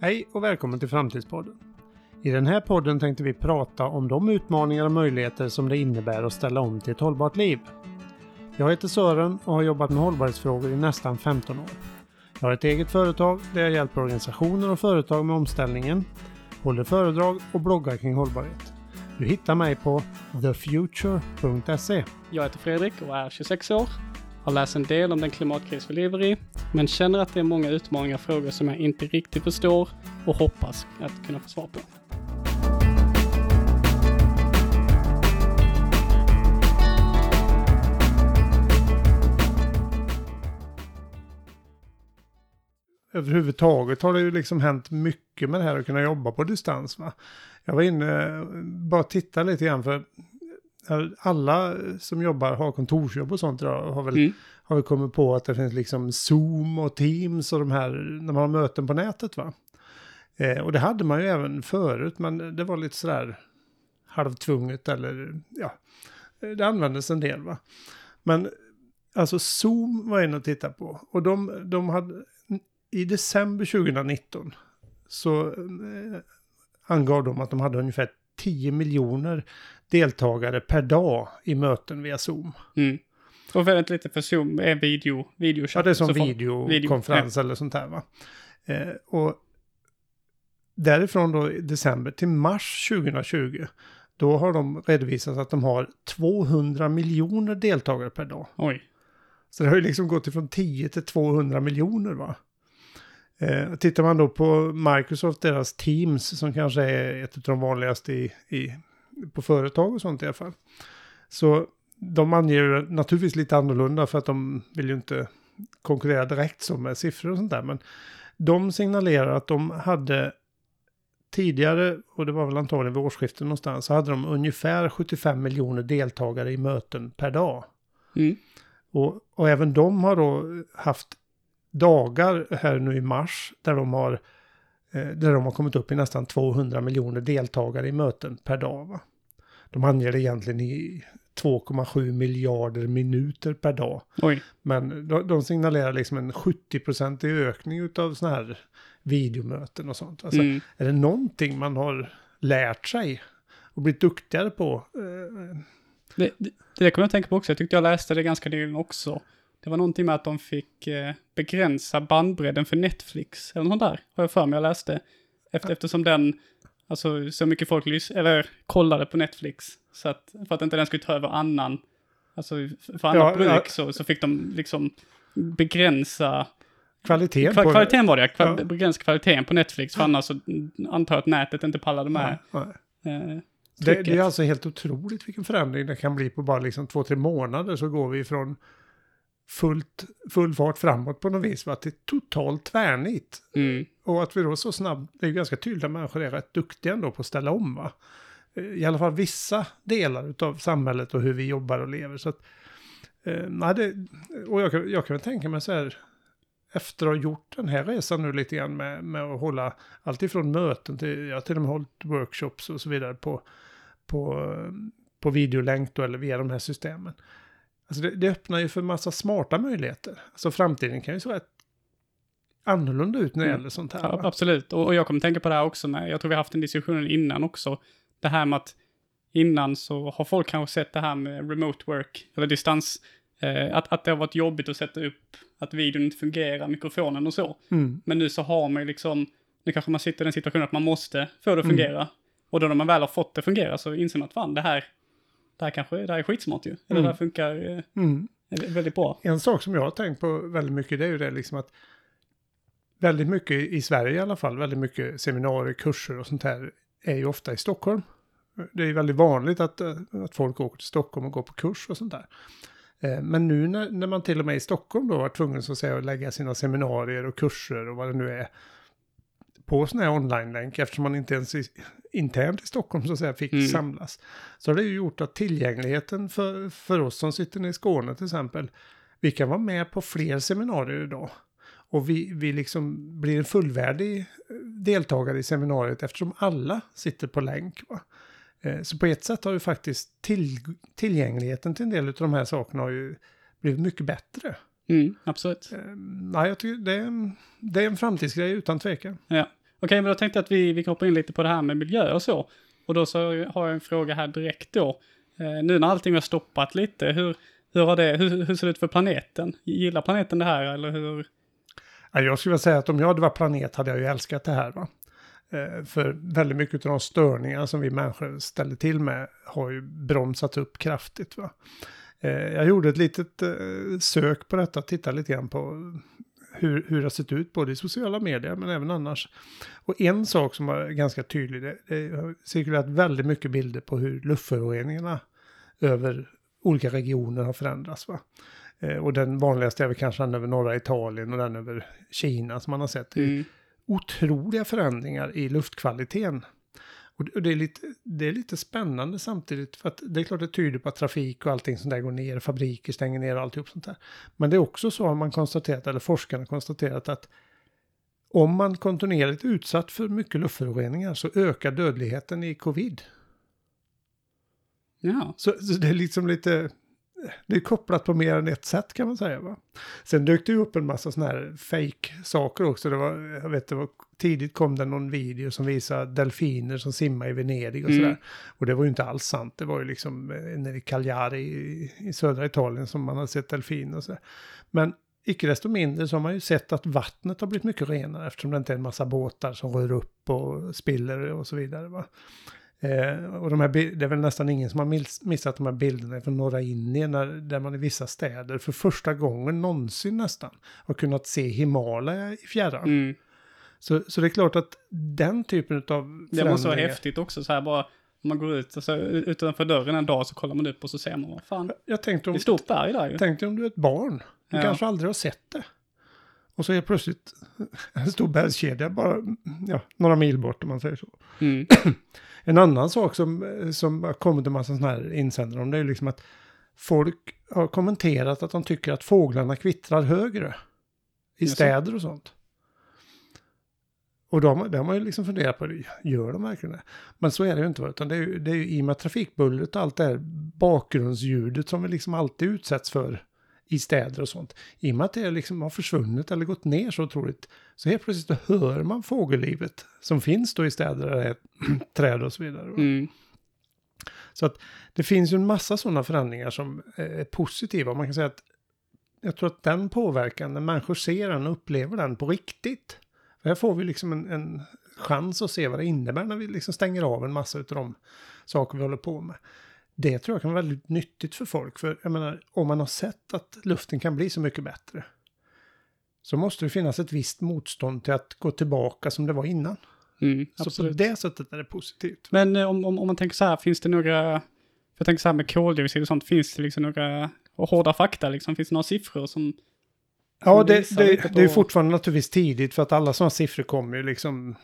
Hej och välkommen till Framtidspodden. I den här podden tänkte vi prata om de utmaningar och möjligheter som det innebär att ställa om till ett hållbart liv. Jag heter Sören och har jobbat med hållbarhetsfrågor i nästan 15 år. Jag har ett eget företag där jag hjälper organisationer och företag med omställningen, håller föredrag och bloggar kring hållbarhet. Du hittar mig på thefuture.se. Jag heter Fredrik och är 26 år. Har läst en del om den klimatkris vi lever i, men känner att det är många utmaningar och frågor som jag inte riktigt förstår och hoppas att kunna få svar på. överhuvudtaget har det ju liksom hänt mycket med det här att kunna jobba på distans. Va? Jag var inne, bara titta lite grann för alla som jobbar, har kontorsjobb och sånt idag, har väl, mm. har väl kommit på att det finns liksom Zoom och Teams och de här, när man har möten på nätet va. Eh, och det hade man ju även förut, men det var lite sådär halvtvunget eller ja, det användes en del va. Men alltså Zoom var en att titta på och de, de hade i december 2019 så eh, angav de att de hade ungefär 10 miljoner deltagare per dag i möten via Zoom. Mm. Och vänta lite, för Zoom är video, videochatt. Ja, det är som videokonferens video. eller sånt här va. Eh, och därifrån då december till mars 2020, då har de redovisat att de har 200 miljoner deltagare per dag. Oj. Så det har ju liksom gått ifrån 10 till 200 miljoner va. Eh, tittar man då på Microsoft, deras Teams, som kanske är ett av de vanligaste i, i, på företag och sånt i alla fall. Så de anger naturligtvis lite annorlunda för att de vill ju inte konkurrera direkt som med siffror och sånt där. Men de signalerar att de hade tidigare, och det var väl antagligen vid årsskiftet någonstans, så hade de ungefär 75 miljoner deltagare i möten per dag. Mm. Och, och även de har då haft dagar här nu i mars där de har, där de har kommit upp i nästan 200 miljoner deltagare i möten per dag. Va? De anger det egentligen i 2,7 miljarder minuter per dag. Oj. Men de, de signalerar liksom en 70-procentig ökning av sådana här videomöten och sånt. Alltså, mm. Är det någonting man har lärt sig och blivit duktigare på? Eh, det, det, det kommer jag tänka på också. Jag tyckte jag läste det ganska nyligen också. Det var någonting med att de fick eh, begränsa bandbredden för Netflix, eller något där, har jag för mig jag läste. Efter, eftersom den, alltså så mycket folk lys eller kollade på Netflix, så att, för att inte den skulle ta över annan, alltså för annat ja, bruk ja. Så, så fick de liksom begränsa Kvaliteten Kval, Kvaliteten var det, Kval, ja. begränsa kvaliteten på Netflix, för annars så antar jag att nätet inte pallade med. Ja, eh, det, det, är alltså helt otroligt vilken förändring det kan bli på bara liksom två, tre månader så går vi från fullt, full fart framåt på något vis. Va? Till totalt tvärnit. Mm. Och att vi då så snabbt, det är ju ganska tydligt att människor är rätt duktiga ändå på att ställa om. Va? I alla fall vissa delar av samhället och hur vi jobbar och lever. Så att, eh, nej, det, och jag, kan, jag kan väl tänka mig så här, efter att ha gjort den här resan nu lite grann med, med att hålla allt ifrån möten till, jag har till och med hållit workshops och så vidare på, på, på videolänk då, eller via de här systemen. Alltså det, det, öppnar ju för massa smarta möjligheter. Alltså framtiden kan ju se rätt annorlunda ut när det mm. gäller sånt här. Ja, absolut, och, och, jag kommer tänka på det här också, när, jag tror vi har haft en diskussion innan också. Det här med att innan så har folk kanske sett det här med remote work, eller distans, eh, att, att det har varit jobbigt att sätta upp, att videon inte fungerar, mikrofonen och så. Mm. Men nu så har man ju liksom, nu kanske man sitter i den situationen att man måste få det att mm. fungera. Mm. Och då när man väl har fått det att fungera så inser man att fan, det här, det här kanske det här är skitsmart ju. Eller mm. det här funkar eh, mm. väldigt bra. En sak som jag har tänkt på väldigt mycket det är ju det liksom att väldigt mycket i Sverige i alla fall, väldigt mycket seminarier, kurser och sånt här är ju ofta i Stockholm. Det är väldigt vanligt att, eh, att folk åker till Stockholm och går på kurs och sånt där. Eh, men nu när, när man till och med i Stockholm då var tvungen så att säga att lägga sina seminarier och kurser och vad det nu är på sån här online-länk eftersom man inte ens i, internt i Stockholm så att säga fick mm. samlas. Så har det ju gjort att tillgängligheten för, för oss som sitter i Skåne till exempel, vi kan vara med på fler seminarier idag. Och vi, vi liksom blir en fullvärdig eh, deltagare i seminariet eftersom alla sitter på länk. Va? Eh, så på ett sätt har ju faktiskt till, tillgängligheten till en del av de här sakerna har ju blivit mycket bättre. Mm, absolut. Nej, jag tycker det är, en, det är en framtidsgrej utan tvekan. Ja, Okej, men då tänkte jag att vi, vi kan hoppa in lite på det här med miljö och så. Och då så har jag en fråga här direkt då. Eh, nu när allting har stoppat lite, hur, hur, har det, hur, hur ser det ut för planeten? Gillar planeten det här eller hur? Ja, jag skulle vilja säga att om jag hade varit planet hade jag ju älskat det här. Va? Eh, för väldigt mycket av de störningar som vi människor ställer till med har ju bromsats upp kraftigt. Va? Eh, jag gjorde ett litet eh, sök på detta, tittade lite grann på hur, hur det har sett ut både i sociala medier men även annars. Och en sak som var ganska tydlig, det, det har cirkulerat väldigt mycket bilder på hur luftföroreningarna över olika regioner har förändrats. Va? Eh, och den vanligaste är väl kanske den över norra Italien och den över Kina som man har sett. Mm. Otroliga förändringar i luftkvaliteten. Och det är, lite, det är lite spännande samtidigt för att det är klart det tyder på att trafik och allting sånt där går ner, fabriker stänger ner och alltihop sånt där. Men det är också så har man konstaterat, eller forskarna konstaterat att om man kontinuerligt utsatt för mycket luftföroreningar så ökar dödligheten i covid. Ja. Så, så det är liksom lite, det är kopplat på mer än ett sätt kan man säga. Va? Sen dök det ju upp en massa sådana här fake-saker också. Det var, jag vet, det var, tidigt kom det någon video som visade delfiner som simmar i Venedig och Mm. sådär. Och det var ju inte alls sant. Det var ju liksom eh, nere i Cagliari i, i södra Italien som man hade sett delfiner och sådär. Men icke desto mindre så har man ju sett att vattnet har blivit mycket renare eftersom det inte är en massa båtar som rör upp och spiller och så vidare. Va? Eh, och de här, det är väl nästan ingen som har miss- missat de här bilderna från norra Indien där, där man i vissa städer för första gången någonsin nästan har kunnat se Himalaya i fjärran. Mm. Så, så det är klart att den typen av Det måste vara förändringar- häftigt också så här bara. Man går ut, alltså, utanför dörren en dag så kollar man upp och så ser man vad fan. Jag tänkte Det om, är stort berg där ju. tänkte om du är ett barn. Du Ja. kanske aldrig har sett det. Och så är det plötsligt en stor bergskedja bara ja, några mil bort om man säger så. Mm. En annan sak som, som har kommit en massa sådana här insändare om det är liksom att folk har kommenterat att de tycker att fåglarna kvittrar högre i städer och sånt. Och man, det har man ju liksom funderat på, gör de verkligen det? Men så är det ju inte, utan det är ju, det är ju i och med trafikbullret och allt det här bakgrundsljudet som vi liksom alltid utsätts för i städer och sånt. I och med att det liksom har försvunnit eller gått ner så otroligt, så helt plötsligt då hör man fågellivet som finns då i städer där det är träd och så vidare. Mm. Så att det finns ju en massa sådana förändringar som är positiva. Man kan säga att jag tror att den påverkan, när människor ser den och upplever den på riktigt. För här får vi liksom en, en chans att se vad det innebär när vi liksom stänger av en massa av de saker vi håller på med. Det tror jag kan vara väldigt nyttigt för folk. För jag menar, om man har sett att luften kan bli så mycket bättre. Så måste det finnas ett visst motstånd till att gå tillbaka som det var innan. Mm. Så på Absolut. det sättet är det positivt. Men eh, om, om, om man tänker så här, finns det några, jag tänker så här med koldioxid och sånt, finns det liksom några, hårda fakta liksom, finns det några siffror som, Ja, det, det, lite det är på- fortfarande naturligtvis tidigt för att alla sådana siffror kommer ju liksom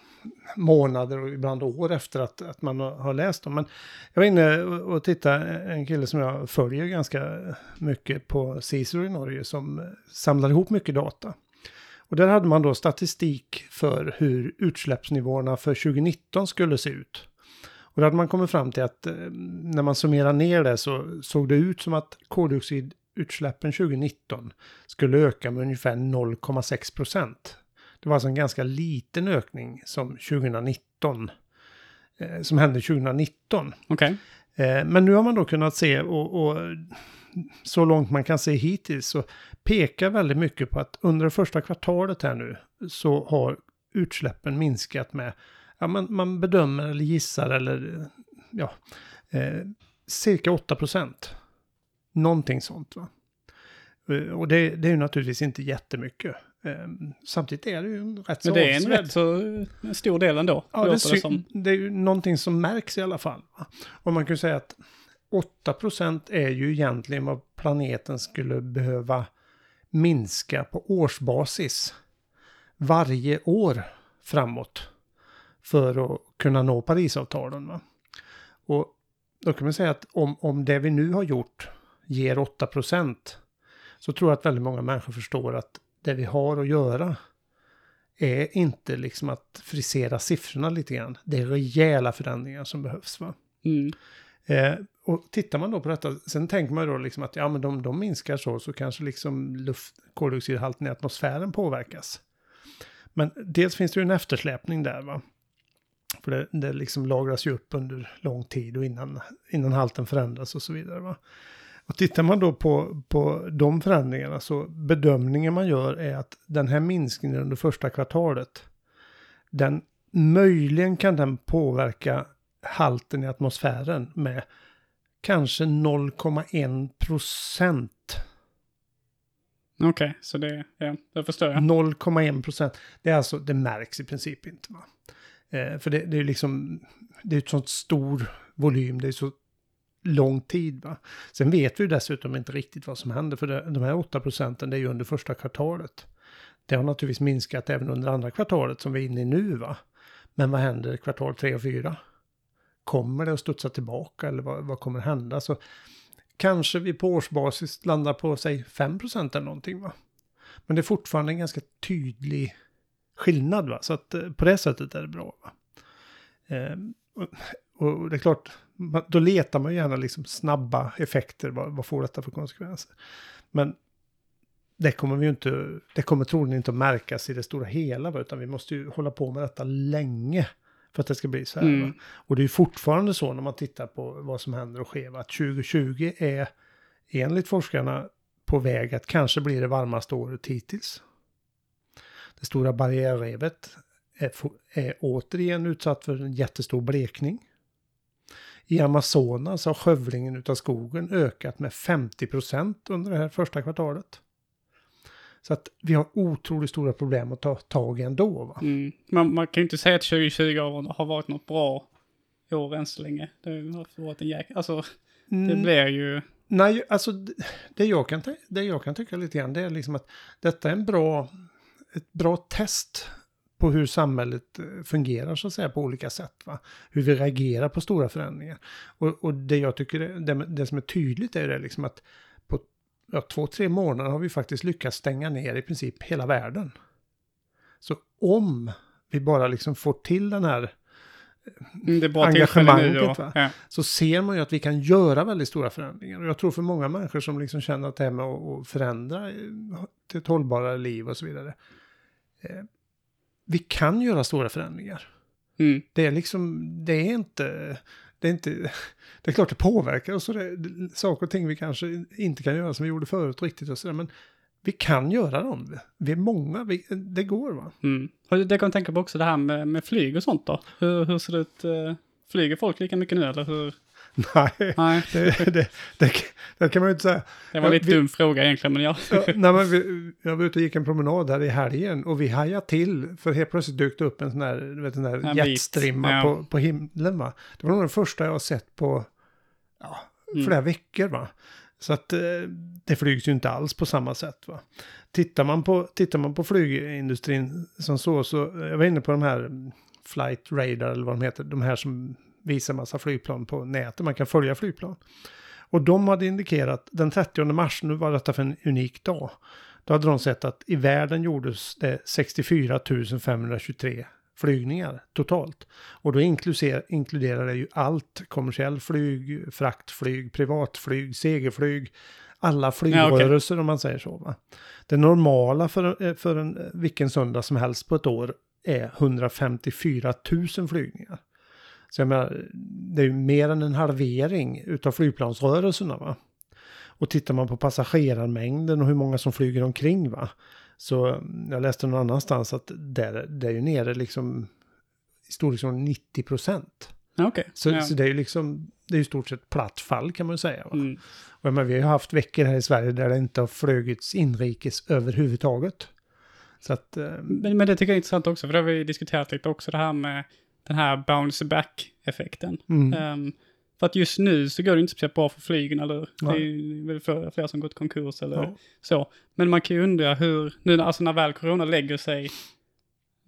månader och ibland år efter att, att man har läst dem. Men jag var inne och, tittade, en kille som jag följer ganska mycket på Cicero i Norge som samlar ihop mycket data. Och där hade man då statistik för hur utsläppsnivåerna för 2019 skulle se ut. Och då hade man kommit fram till att eh, när man summerar ner det så såg det ut som att koldioxidutsläppen 2019 skulle öka med ungefär 0,6 procent. Det var alltså en ganska liten ökning som 2019, eh, som hände 2019. okej, Eh, men nu har man då kunnat se och, och så långt man kan se hittills så pekar väldigt mycket på att under det första kvartalet här nu så har utsläppen minskat med, ja man, man bedömer eller gissar eller ja, eh, cirka 8 procent. Någonting sånt va. Eh, Och det, det är ju naturligtvis inte jättemycket. Eh, samtidigt är det ju en rätt så men det är en rätt så eh, stor del ändå, Ja, det, det som. det är ju någonting som märks i alla fall. va. Och man kan ju säga att 8% är ju egentligen vad planeten skulle behöva minska på årsbasis varje år framåt för att kunna nå Parisavtalen. Va? Och då kan man säga att om, om det vi nu har gjort ger 8% så tror jag att väldigt många människor förstår att det vi har att göra är inte liksom att frisera siffrorna lite grann. Det är rejäla förändringar som behövs. Va? Mm. Eh, och tittar man då på detta, sen tänker man då liksom att ja men de, de minskar så, så kanske liksom luft, koldioxidhalten i atmosfären påverkas. Men dels finns det ju en eftersläpning där va. För det, det liksom lagras ju upp under lång tid och innan, innan halten förändras och så vidare va. Och tittar man då på, på de förändringarna så bedömningen man gör är att den här minskningen under första kvartalet, den möjligen kan den påverka halten i atmosfären med kanske 0,1 procent. Okej, okay, så det, ja, det förstår jag. 0,1 procent. Det är alltså, det märks i princip inte. Va? Eh, för det, det är liksom, det är ett sånt stor volym, det är så lång tid. Va? Sen vet vi dessutom inte riktigt vad som händer, för det, de här 8 procenten det är ju under första kvartalet. Det har naturligtvis minskat även under andra kvartalet som vi är inne i nu. va. Men vad händer kvartal 3 och 4? Kommer det att studsa tillbaka eller vad, vad kommer hända? Så kanske vi på årsbasis landar på, säg 5 procent eller någonting. va. Men det är fortfarande en ganska tydlig skillnad. Va? Så att eh, på det sättet är det bra. Va? Eh, och, det är klart, då letar man gärna liksom snabba effekter. Vad, vad får detta för konsekvenser? Men det kommer vi inte, det kommer troligen inte att märkas i det stora hela, utan vi måste ju hålla på med detta länge för att det ska bli så här. Mm. Och det är fortfarande så när man tittar på vad som händer och sker, att 2020 är enligt forskarna på väg att kanske bli det varmaste året hittills. Det stora barriärrevet är, är återigen utsatt för en jättestor blekning. I Amazonas har skövlingen av skogen ökat med 50 procent under det här första kvartalet. Så att vi har otroligt stora problem att ta tag i ändå. Va? Mm. Man, man kan ju inte säga att 2020 har varit något bra år än så länge. Det har varit en jäk... Alltså, det mm. blir ju... Nej, alltså det jag, kan det jag kan tycka lite grann det är liksom att detta är en bra, ett bra test på hur samhället eh, fungerar så att säga på olika sätt. Va? Hur vi reagerar på stora förändringar. Och, och det jag tycker, det, det som är tydligt är det liksom att på ja, två, tre månader har vi faktiskt lyckats stänga ner i princip hela världen. Så om vi bara liksom får till den här mm, engagemanget, va? Ja. så ser man ju att vi kan göra väldigt stora förändringar. Och jag tror för många människor som liksom känner att det här med att förändra eh, till ett hållbarare liv och så vidare. Vi kan göra stora förändringar. Mm. Det är liksom, det är inte, det är inte, det är klart det påverkar oss och det, saker och ting vi kanske inte kan göra som vi gjorde förut riktigt och sådär, men vi kan göra dem. Vi är många, vi, det går va. Mm. Och det kan man tänka på också det här med, med flyg och sånt då. Hur, hur ser det ut? Eh, flyger folk lika mycket nu eller hur? Nej, Nej. Det, det, det, det, kan man ju inte säga. Det var en lite vi, dum fråga egentligen, men ja. ja nej, men vi, jag var ute och gick en promenad här i helgen och vi hajade till för helt plötsligt dök det upp en sån här, du vet, en där jetstrimma ja. på, på himlen va. Det var nog den första jag har sett på ja, mm. flera mm. veckor va. Så att eh, det flygs ju inte alls på samma sätt va. Tittar man på, tittar man på flygindustrin som så, så jag var inne på de här flight radar eller vad de heter, de här som visar massa flygplan på nätet. Man kan följa flygplan. Och de hade indikerat den 30 mars, nu var detta för en unik dag. Då hade de sett att i världen gjordes det 64 523 flygningar totalt. Och då inkluderar det ju allt. Kommersiell flyg, fraktflyg, privatflyg, segelflyg. Alla flygrörelser ja, okay. om man säger så. Va? Det normala för, för en, vilken söndag som helst på ett år är 154 000 flygningar. Så jag menar, det är ju mer än en halvering utav flygplansrörelserna va. Och tittar man på passagerarmängden och hur många som flyger omkring va. Så jag läste någon annanstans att det, det är ju nere liksom i storleksordning 90 procent. Okay. Så, ja. så det är ju liksom, det är ju stort sett platt fall kan man säga. Va? Mm. Och men, vi har ju haft veckor här i Sverige där det inte har flögits inrikes överhuvudtaget. Så att, eh, men, men det tycker jag är intressant också, för det har vi diskuterat lite också, det här med den här bounce back-effekten. Mm. Um, för att just nu så går det inte speciellt bra för flygen, eller ja. det är väl flera som gått konkurs eller ja. så. Men man kan ju undra hur, nu alltså när väl corona lägger sig,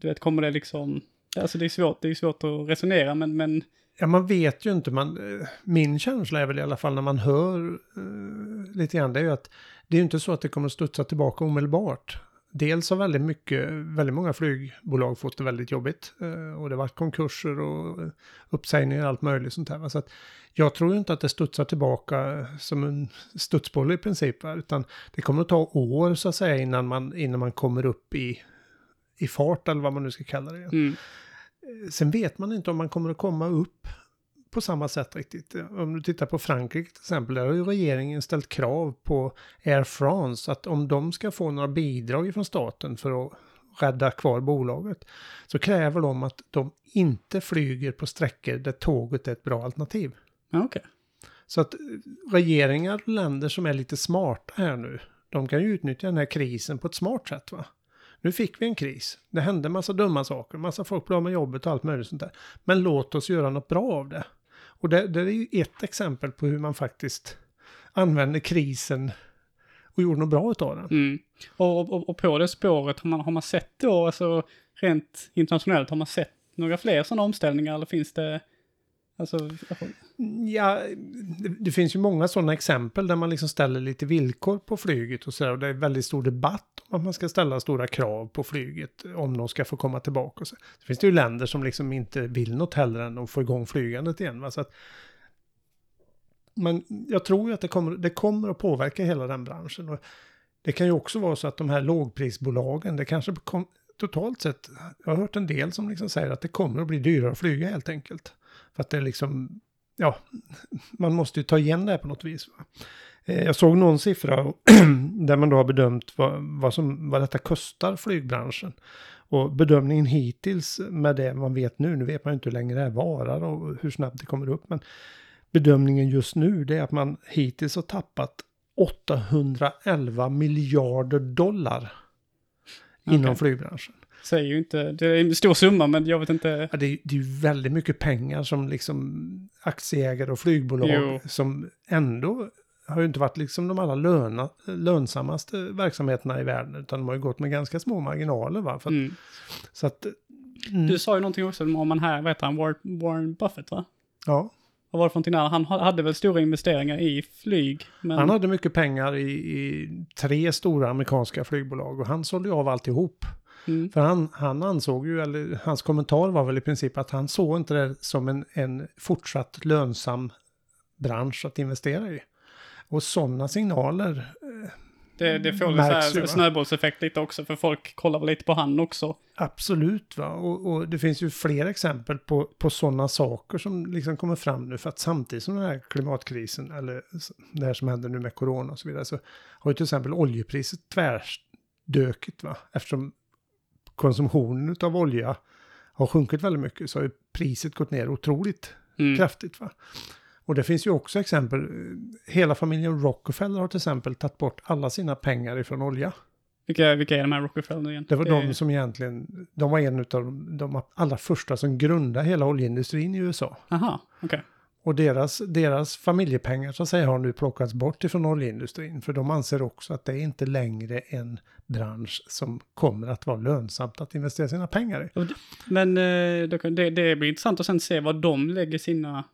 du vet, kommer det liksom, alltså det är svårt, det är svårt att resonera, men, men Ja, man vet ju inte. Man, eh, min känsla är väl i alla fall när man hör uh, lite grann, det är ju att det är inte så att det kommer att studsa tillbaka omedelbart dels har väldigt mycket, väldigt många flygbolag fått det väldigt jobbigt. Eh, och det har varit konkurser och uppsägningar och allt möjligt sånt här. Så att jag tror inte att det studsar tillbaka som en studsboll i princip. Utan det kommer att ta år så att säga innan man, innan man kommer upp i, i fart eller vad man nu ska kalla det. Mm. Sen vet man inte om man kommer att komma upp på samma sätt riktigt. Om du tittar på Frankrike till exempel, där har ju regeringen ställt krav på Air France att om de ska få några bidrag från staten för att rädda kvar bolaget så kräver de att de inte flyger på sträckor där tåget är ett bra alternativ. Okej. Så att regeringar och länder som är lite smarta här nu, de kan ju utnyttja den här krisen på ett smart sätt va. Nu fick vi en kris. Det hände massa dumma saker, massa folk blev av med jobbet och allt möjligt sånt där. Men låt oss göra något bra av det. Och det, det är ju ett exempel på hur man faktiskt använder krisen och gjorde något bra utav den. Mm. Och, och, och på det spåret, har man, har man sett då, alltså rent internationellt, har man sett några fler sådana omställningar eller finns det, alltså, Ja, det, det finns ju många sådana exempel där man liksom ställer lite villkor på flyget och så där. Och det är väldigt stor debatt om att man ska ställa stora krav på flyget om de ska få komma tillbaka. Och så. så finns det ju länder som liksom inte vill något hellre än att få igång flygandet igen. Va? Så att, men jag tror ju att det kommer, det kommer att påverka hela den branschen. Och det kan ju också vara så att de här lågprisbolagen, det kanske kom, totalt sett, jag har hört en del som liksom säger att det kommer att bli dyrare att flyga helt enkelt. För att det är liksom, ja, man måste ju ta igen det här på något vis. Va? Eh, Jag såg någon siffra där man då har bedömt vad, vad, som, vad detta kostar flygbranschen. Och bedömningen hittills med det man vet nu, nu vet man ju inte hur länge det här varar och hur snabbt det kommer upp, men bedömningen just nu det är att man hittills har tappat 811 miljarder dollar inom flygbranschen. Säger ju inte, det är en stor summa men jag vet inte, Ja, det, är, det är ju väldigt mycket pengar som liksom aktieägare och flygbolag Jo. som ändå har ju inte varit liksom de allra löna, lönsammaste verksamheterna i världen utan de har ju gått med ganska små marginaler va. Att- mm. Så att, mm, Du sa ju någonting också om man här, vad heter han, Warren, Buffett va? ja, Vad var det för någonting där? Han ha- hade väl stora investeringar i flyg, men... han hade mycket pengar i, i tre stora amerikanska flygbolag och han sålde ju av alltihop. Mm. För han, han ansåg ju, eller hans kommentar var väl i princip att han såg inte det som en, en fortsatt lönsam bransch att investera i. Och sådana signaler, Det, det får väl snöbollseffekt lite också, för folk kollar väl lite på han också. absolut va. Och, och det finns ju fler exempel på, på sådana saker som liksom kommer fram nu. För att samtidigt som den här klimatkrisen, eller det här som händer nu med corona och så vidare, så har ju till exempel oljepriset tvärsdökit va. Eftersom konsumtionen av olja har sjunkit väldigt mycket så har ju priset gått ner otroligt Mm. kraftigt. Va? Och det finns ju också exempel. Hela familjen Rockefeller har till exempel tagit bort alla sina pengar ifrån olja. Vilka, vilka är de här Rockefeller nu igen? Det var de som egentligen, de var en av de, de allra första som grundade hela oljeindustrin i USA. Aha, okej. Och deras, deras familjepengar så att säga har nu plockats bort ifrån oljeindustrin. För de anser också att det är inte längre en bransch som kommer att vara lönsamt att investera sina pengar i. Men eh, det, det blir intressant att sen se vad de lägger sina,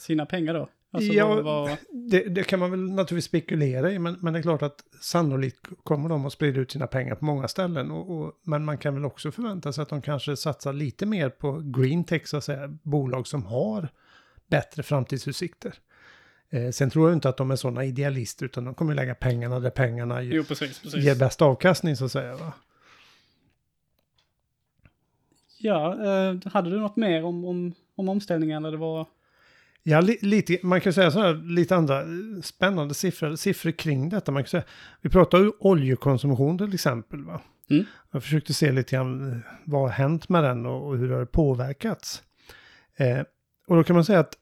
sina pengar då. Alltså Ja, vad, vad, Det, det kan man väl naturligtvis spekulera i, men, men det är klart att sannolikt kommer de att sprida ut sina pengar på många ställen. Och, och, men man kan väl också förvänta sig att de kanske satsar lite mer på green tech, så att säga, bolag som har bättre framtidsutsikter. Eh, sen tror jag inte att de är sådana idealister, utan de kommer lägga pengarna där pengarna jo, precis, precis. ger bäst avkastning, så att säga. Va? Ja, eh, hade du något mer om, om, om omställningen eller det var... Ja, li, lite, man kan säga så här, lite andra eh, spännande siffror, siffror kring detta. Man kan säga, vi pratar ju oljekonsumtion till exempel. Va? Mm. Jag försökte se lite grann eh, vad har hänt med den och, och hur har det påverkats. Eh, och då kan man säga att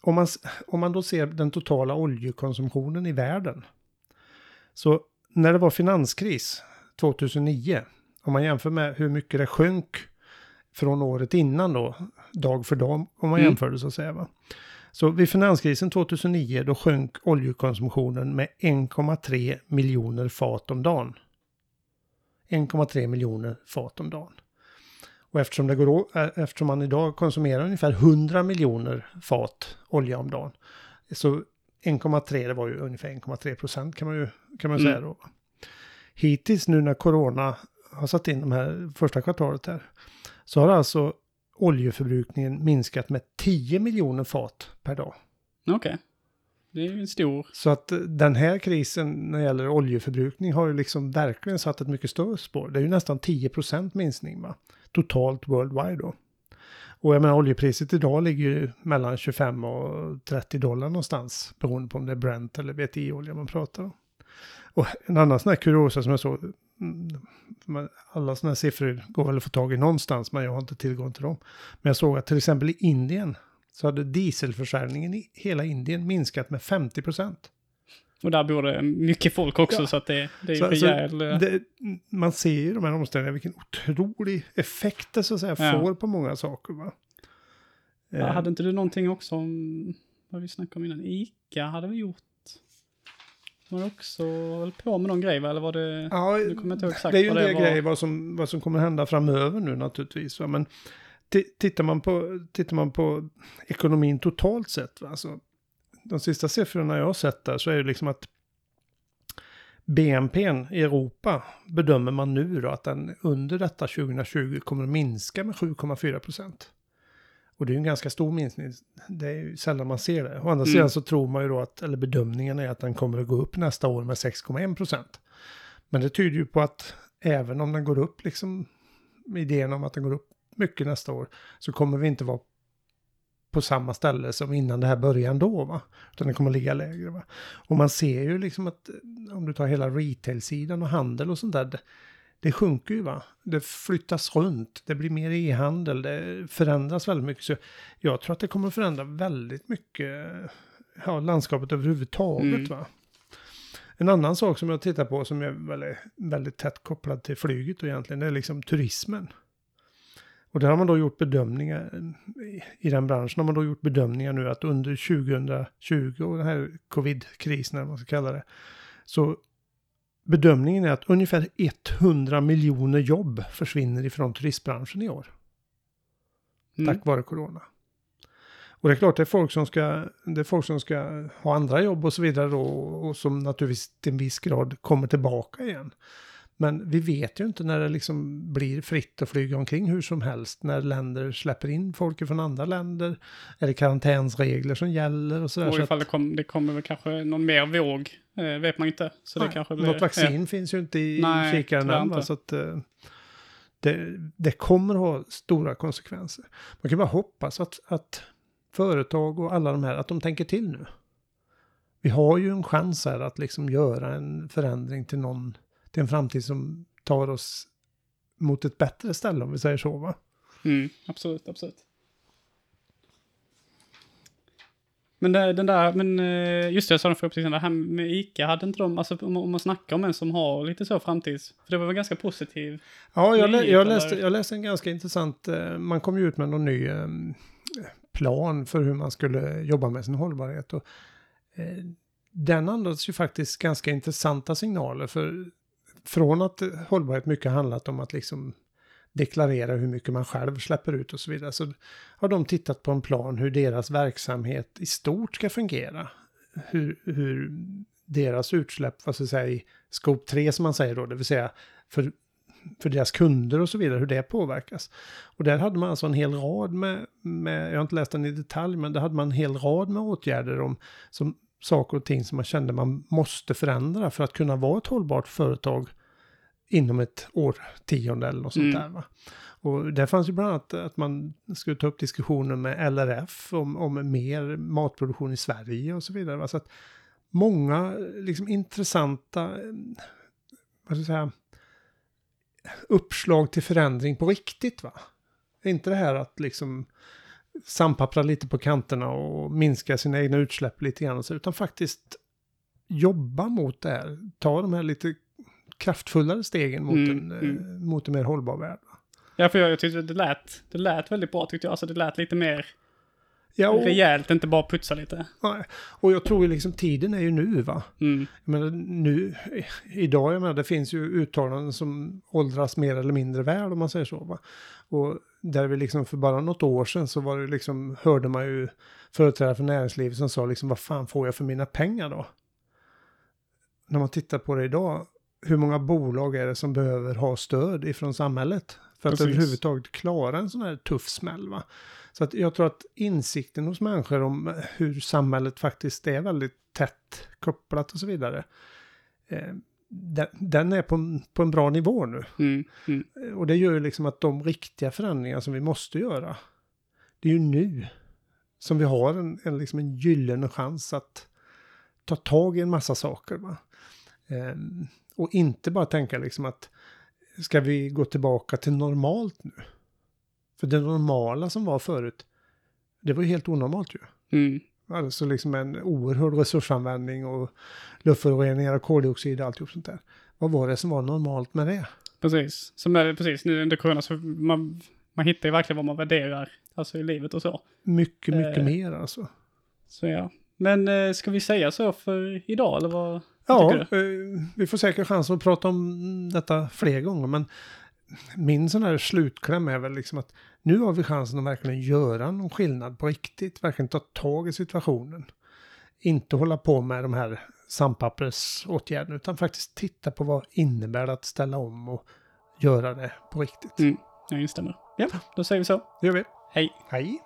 om man, om man då ser den totala oljekonsumtionen i världen. Så när det var finanskris 2009, om man jämför med hur mycket det sjönk från året innan då, dag för dag, om man Mm. jämför det så att säga. Va? Så vid finanskrisen 2009 då sjönk oljekonsumtionen med 1,3 miljoner fat om dagen. 1,3 miljoner fat om dagen. Och eftersom, det går, eh, eftersom man idag konsumerar ungefär 100 miljoner fat olja om dagen. Så 1,3 det var ju ungefär 1,3 procent kan man ju kan man Mm. säga då. Hittills nu när corona har satt in de här första kvartalet här. Så har alltså oljeförbrukningen minskat med 10 miljoner fat per dag. Okej. Det är ju en stor... Så att eh, den här krisen när det gäller oljeförbrukning har ju liksom verkligen satt ett mycket större spår. Det är ju nästan 10% minskning va? Totalt worldwide då. Och jag menar oljepriset idag ligger ju mellan 25 och 30 dollar någonstans. Beroende på om det är Brent eller VTI-olja man pratar om. Och en annan sån här kuriosa som jag såg. Mm, alla såna här siffror går väl att få tag i någonstans men jag har inte tillgång till dem. Men jag såg att till exempel i Indien så hade dieselförsäljningen i hela Indien minskat med 50 procent. Och där bor det mycket folk också Ja. så att det, det är Så- rejäl... eh, Det, man ser ju de här omställningarna vilken otrolig effekt det så att säga Ja. får på många saker. Va? Ja, Eh, hade inte du någonting också om, vad vi snackade om innan, Ica hade vi gjort? Var det också höll på med någon grej va? Eller var det, Ja, nu kommer inte ihåg exakt det är ju en del grejer vad som, vad som kommer hända framöver nu naturligtvis. Va? Men ti- tittar man, på, tittar man på ekonomin totalt sett, va? Så de sista siffrorna jag har sett där så är det liksom att BNP i Europa bedömer man nu då att den under detta 2020 kommer att minska med 7,4 procent. Och det är ju en ganska stor minskning. Det är ju sällan man ser det. Å andra Mm. sidan så tror man ju då att, eller bedömningen är att den kommer att gå upp nästa år med 6,1 procent. Men det tyder ju på att även om den går upp, liksom idén om att den går upp mycket nästa år, så kommer vi inte vara på samma ställe som innan det här började ändå, va? Utan det kommer att ligga lägre, va? Och man ser ju liksom att eh, om du tar hela retail-sidan och handel och sånt där, det, det sjunker ju, va? Det flyttas runt, det blir mer e-handel, det förändras väldigt mycket. Så jag tror att det kommer att förändra väldigt mycket, ja, landskapet överhuvudtaget, Mm. va? En annan sak som jag tittar på som är väldigt, väldigt tätt kopplad till flyget och egentligen, det är liksom turismen. Och där har man då gjort bedömningar, i- den branschen har man då gjort bedömningar nu att under 2020 och den här covid-krisen, eller vad man ska kalla det, så bedömningen är att ungefär 100 miljoner jobb försvinner ifrån turistbranschen i år, Mm. tack vare corona. Och det är klart, det är folk som ska, det är folk som ska ha andra jobb och så vidare då, och som naturligtvis till en viss grad kommer tillbaka igen. Men vi vet ju inte när det liksom blir fritt att flyga omkring hur som helst. När länder släpper in folk från andra länder. Är det karantänsregler som gäller och sådär. Och Så ifall det, kom, det kommer väl kanske någon mer våg, eh, vet man inte. Så det Nej, kanske blir... Något vaccin finns ju inte i Nej, kikaren än. va. Så att, eh, det, det kommer ha stora konsekvenser. Man kan bara hoppas att, att företag och alla de här, att de tänker till nu. Vi har ju en chans här att liksom göra en förändring till någon, till en framtid som tar oss mot ett bättre ställe om vi säger så va. Mm, absolut, absolut. Men det, den där, men eh, just det, jag sa den för precis det här med ICA, hade inte de, alltså om, om man snackar om en som har lite så framtids, för det var väl ganska positiv. Ja, jag, Nyhet, jag, läste, jag läste en ganska intressant, eh, man kom ju ut med någon ny eh, plan för hur man skulle jobba med sin hållbarhet. Och, eh, den andas ju faktiskt ganska intressanta signaler för från att hållbarhet mycket handlat om att liksom deklarera hur mycket man själv släpper ut och så vidare. Så har de tittat på en plan hur deras verksamhet i stort ska fungera. Hur, hur deras utsläpp, vad ska jag säga, i skop 3 som man säger då, det vill säga för, för deras kunder och så vidare, hur det påverkas. Och där hade man alltså en hel rad med, med jag har inte läst den i detalj, men där hade man en hel rad med åtgärder om som, saker och ting som man kände man måste förändra för att kunna vara ett hållbart företag inom ett årtionde eller något sånt Mm. där. Va? Och där fanns ju bland annat att man skulle ta upp diskussioner med LRF om, om mer matproduktion i Sverige och så vidare. Va? Så att många liksom intressanta, vad ska jag säga, uppslag till förändring på riktigt. va? Inte det här att liksom sandpappra lite på kanterna och minska sina egna utsläpp lite grann, och så, utan faktiskt jobba mot det här. Ta de här lite kraftfullare stegen mot, Mm, en, eh, mm. mot en mer hållbar värld. Ja, för jag, jag tyckte det lät, det lät väldigt bra tyckte jag. Alltså det lät lite mer Ja, och, rejält, inte bara putsa lite. nej, och jag tror ju liksom tiden är ju nu va. Mm. Jag menar, nu, idag, jag menar, det finns ju uttalanden som åldras mer eller mindre väl om man säger så. Va? Och där vi liksom för bara något år sedan så var det liksom, hörde man ju företrädare för näringslivet som sa liksom, vad fan får jag för mina pengar då? När man tittar på det idag, hur många bolag är det som behöver ha stöd ifrån samhället? För att Precis. överhuvudtaget klara en sån här tuff smäll va? Så att jag tror att insikten hos människor om hur samhället faktiskt är väldigt tätt kopplat och så vidare. Eh, den, den är på, på en bra nivå nu. Mm, mm, Och det gör ju liksom att de riktiga förändringar som vi måste göra, det är ju nu som vi har en, en, liksom en gyllene chans att ta tag i en massa saker. Va? Ehm, och inte bara tänka liksom att ska vi gå tillbaka till normalt nu? För det normala som var förut, det var ju helt onormalt ju. mm. Alltså liksom en oerhörd resursanvändning och luftföroreningar och koldioxid och alltihop sånt där. Vad var det som var normalt med det? Precis. Som är precis nu under corona så man, man hittar ju verkligen vad man värderar. Alltså i livet och så. Mycket, mycket Eh, mer alltså. Så ja. Men eh, ska vi säga så för idag eller vad? Ja, eh, vi får säkert chans att prata om detta fler gånger, men min sån här slutkläm är väl liksom att nu har vi chansen att verkligen göra någon skillnad på riktigt, verkligen ta tag i situationen. Inte hålla på med de här sandpappersåtgärderna, utan faktiskt titta på vad innebär det att ställa om och göra det på riktigt. Mm, jag instämmer. Ja, då säger vi så. Det gör vi. Hej. Hej!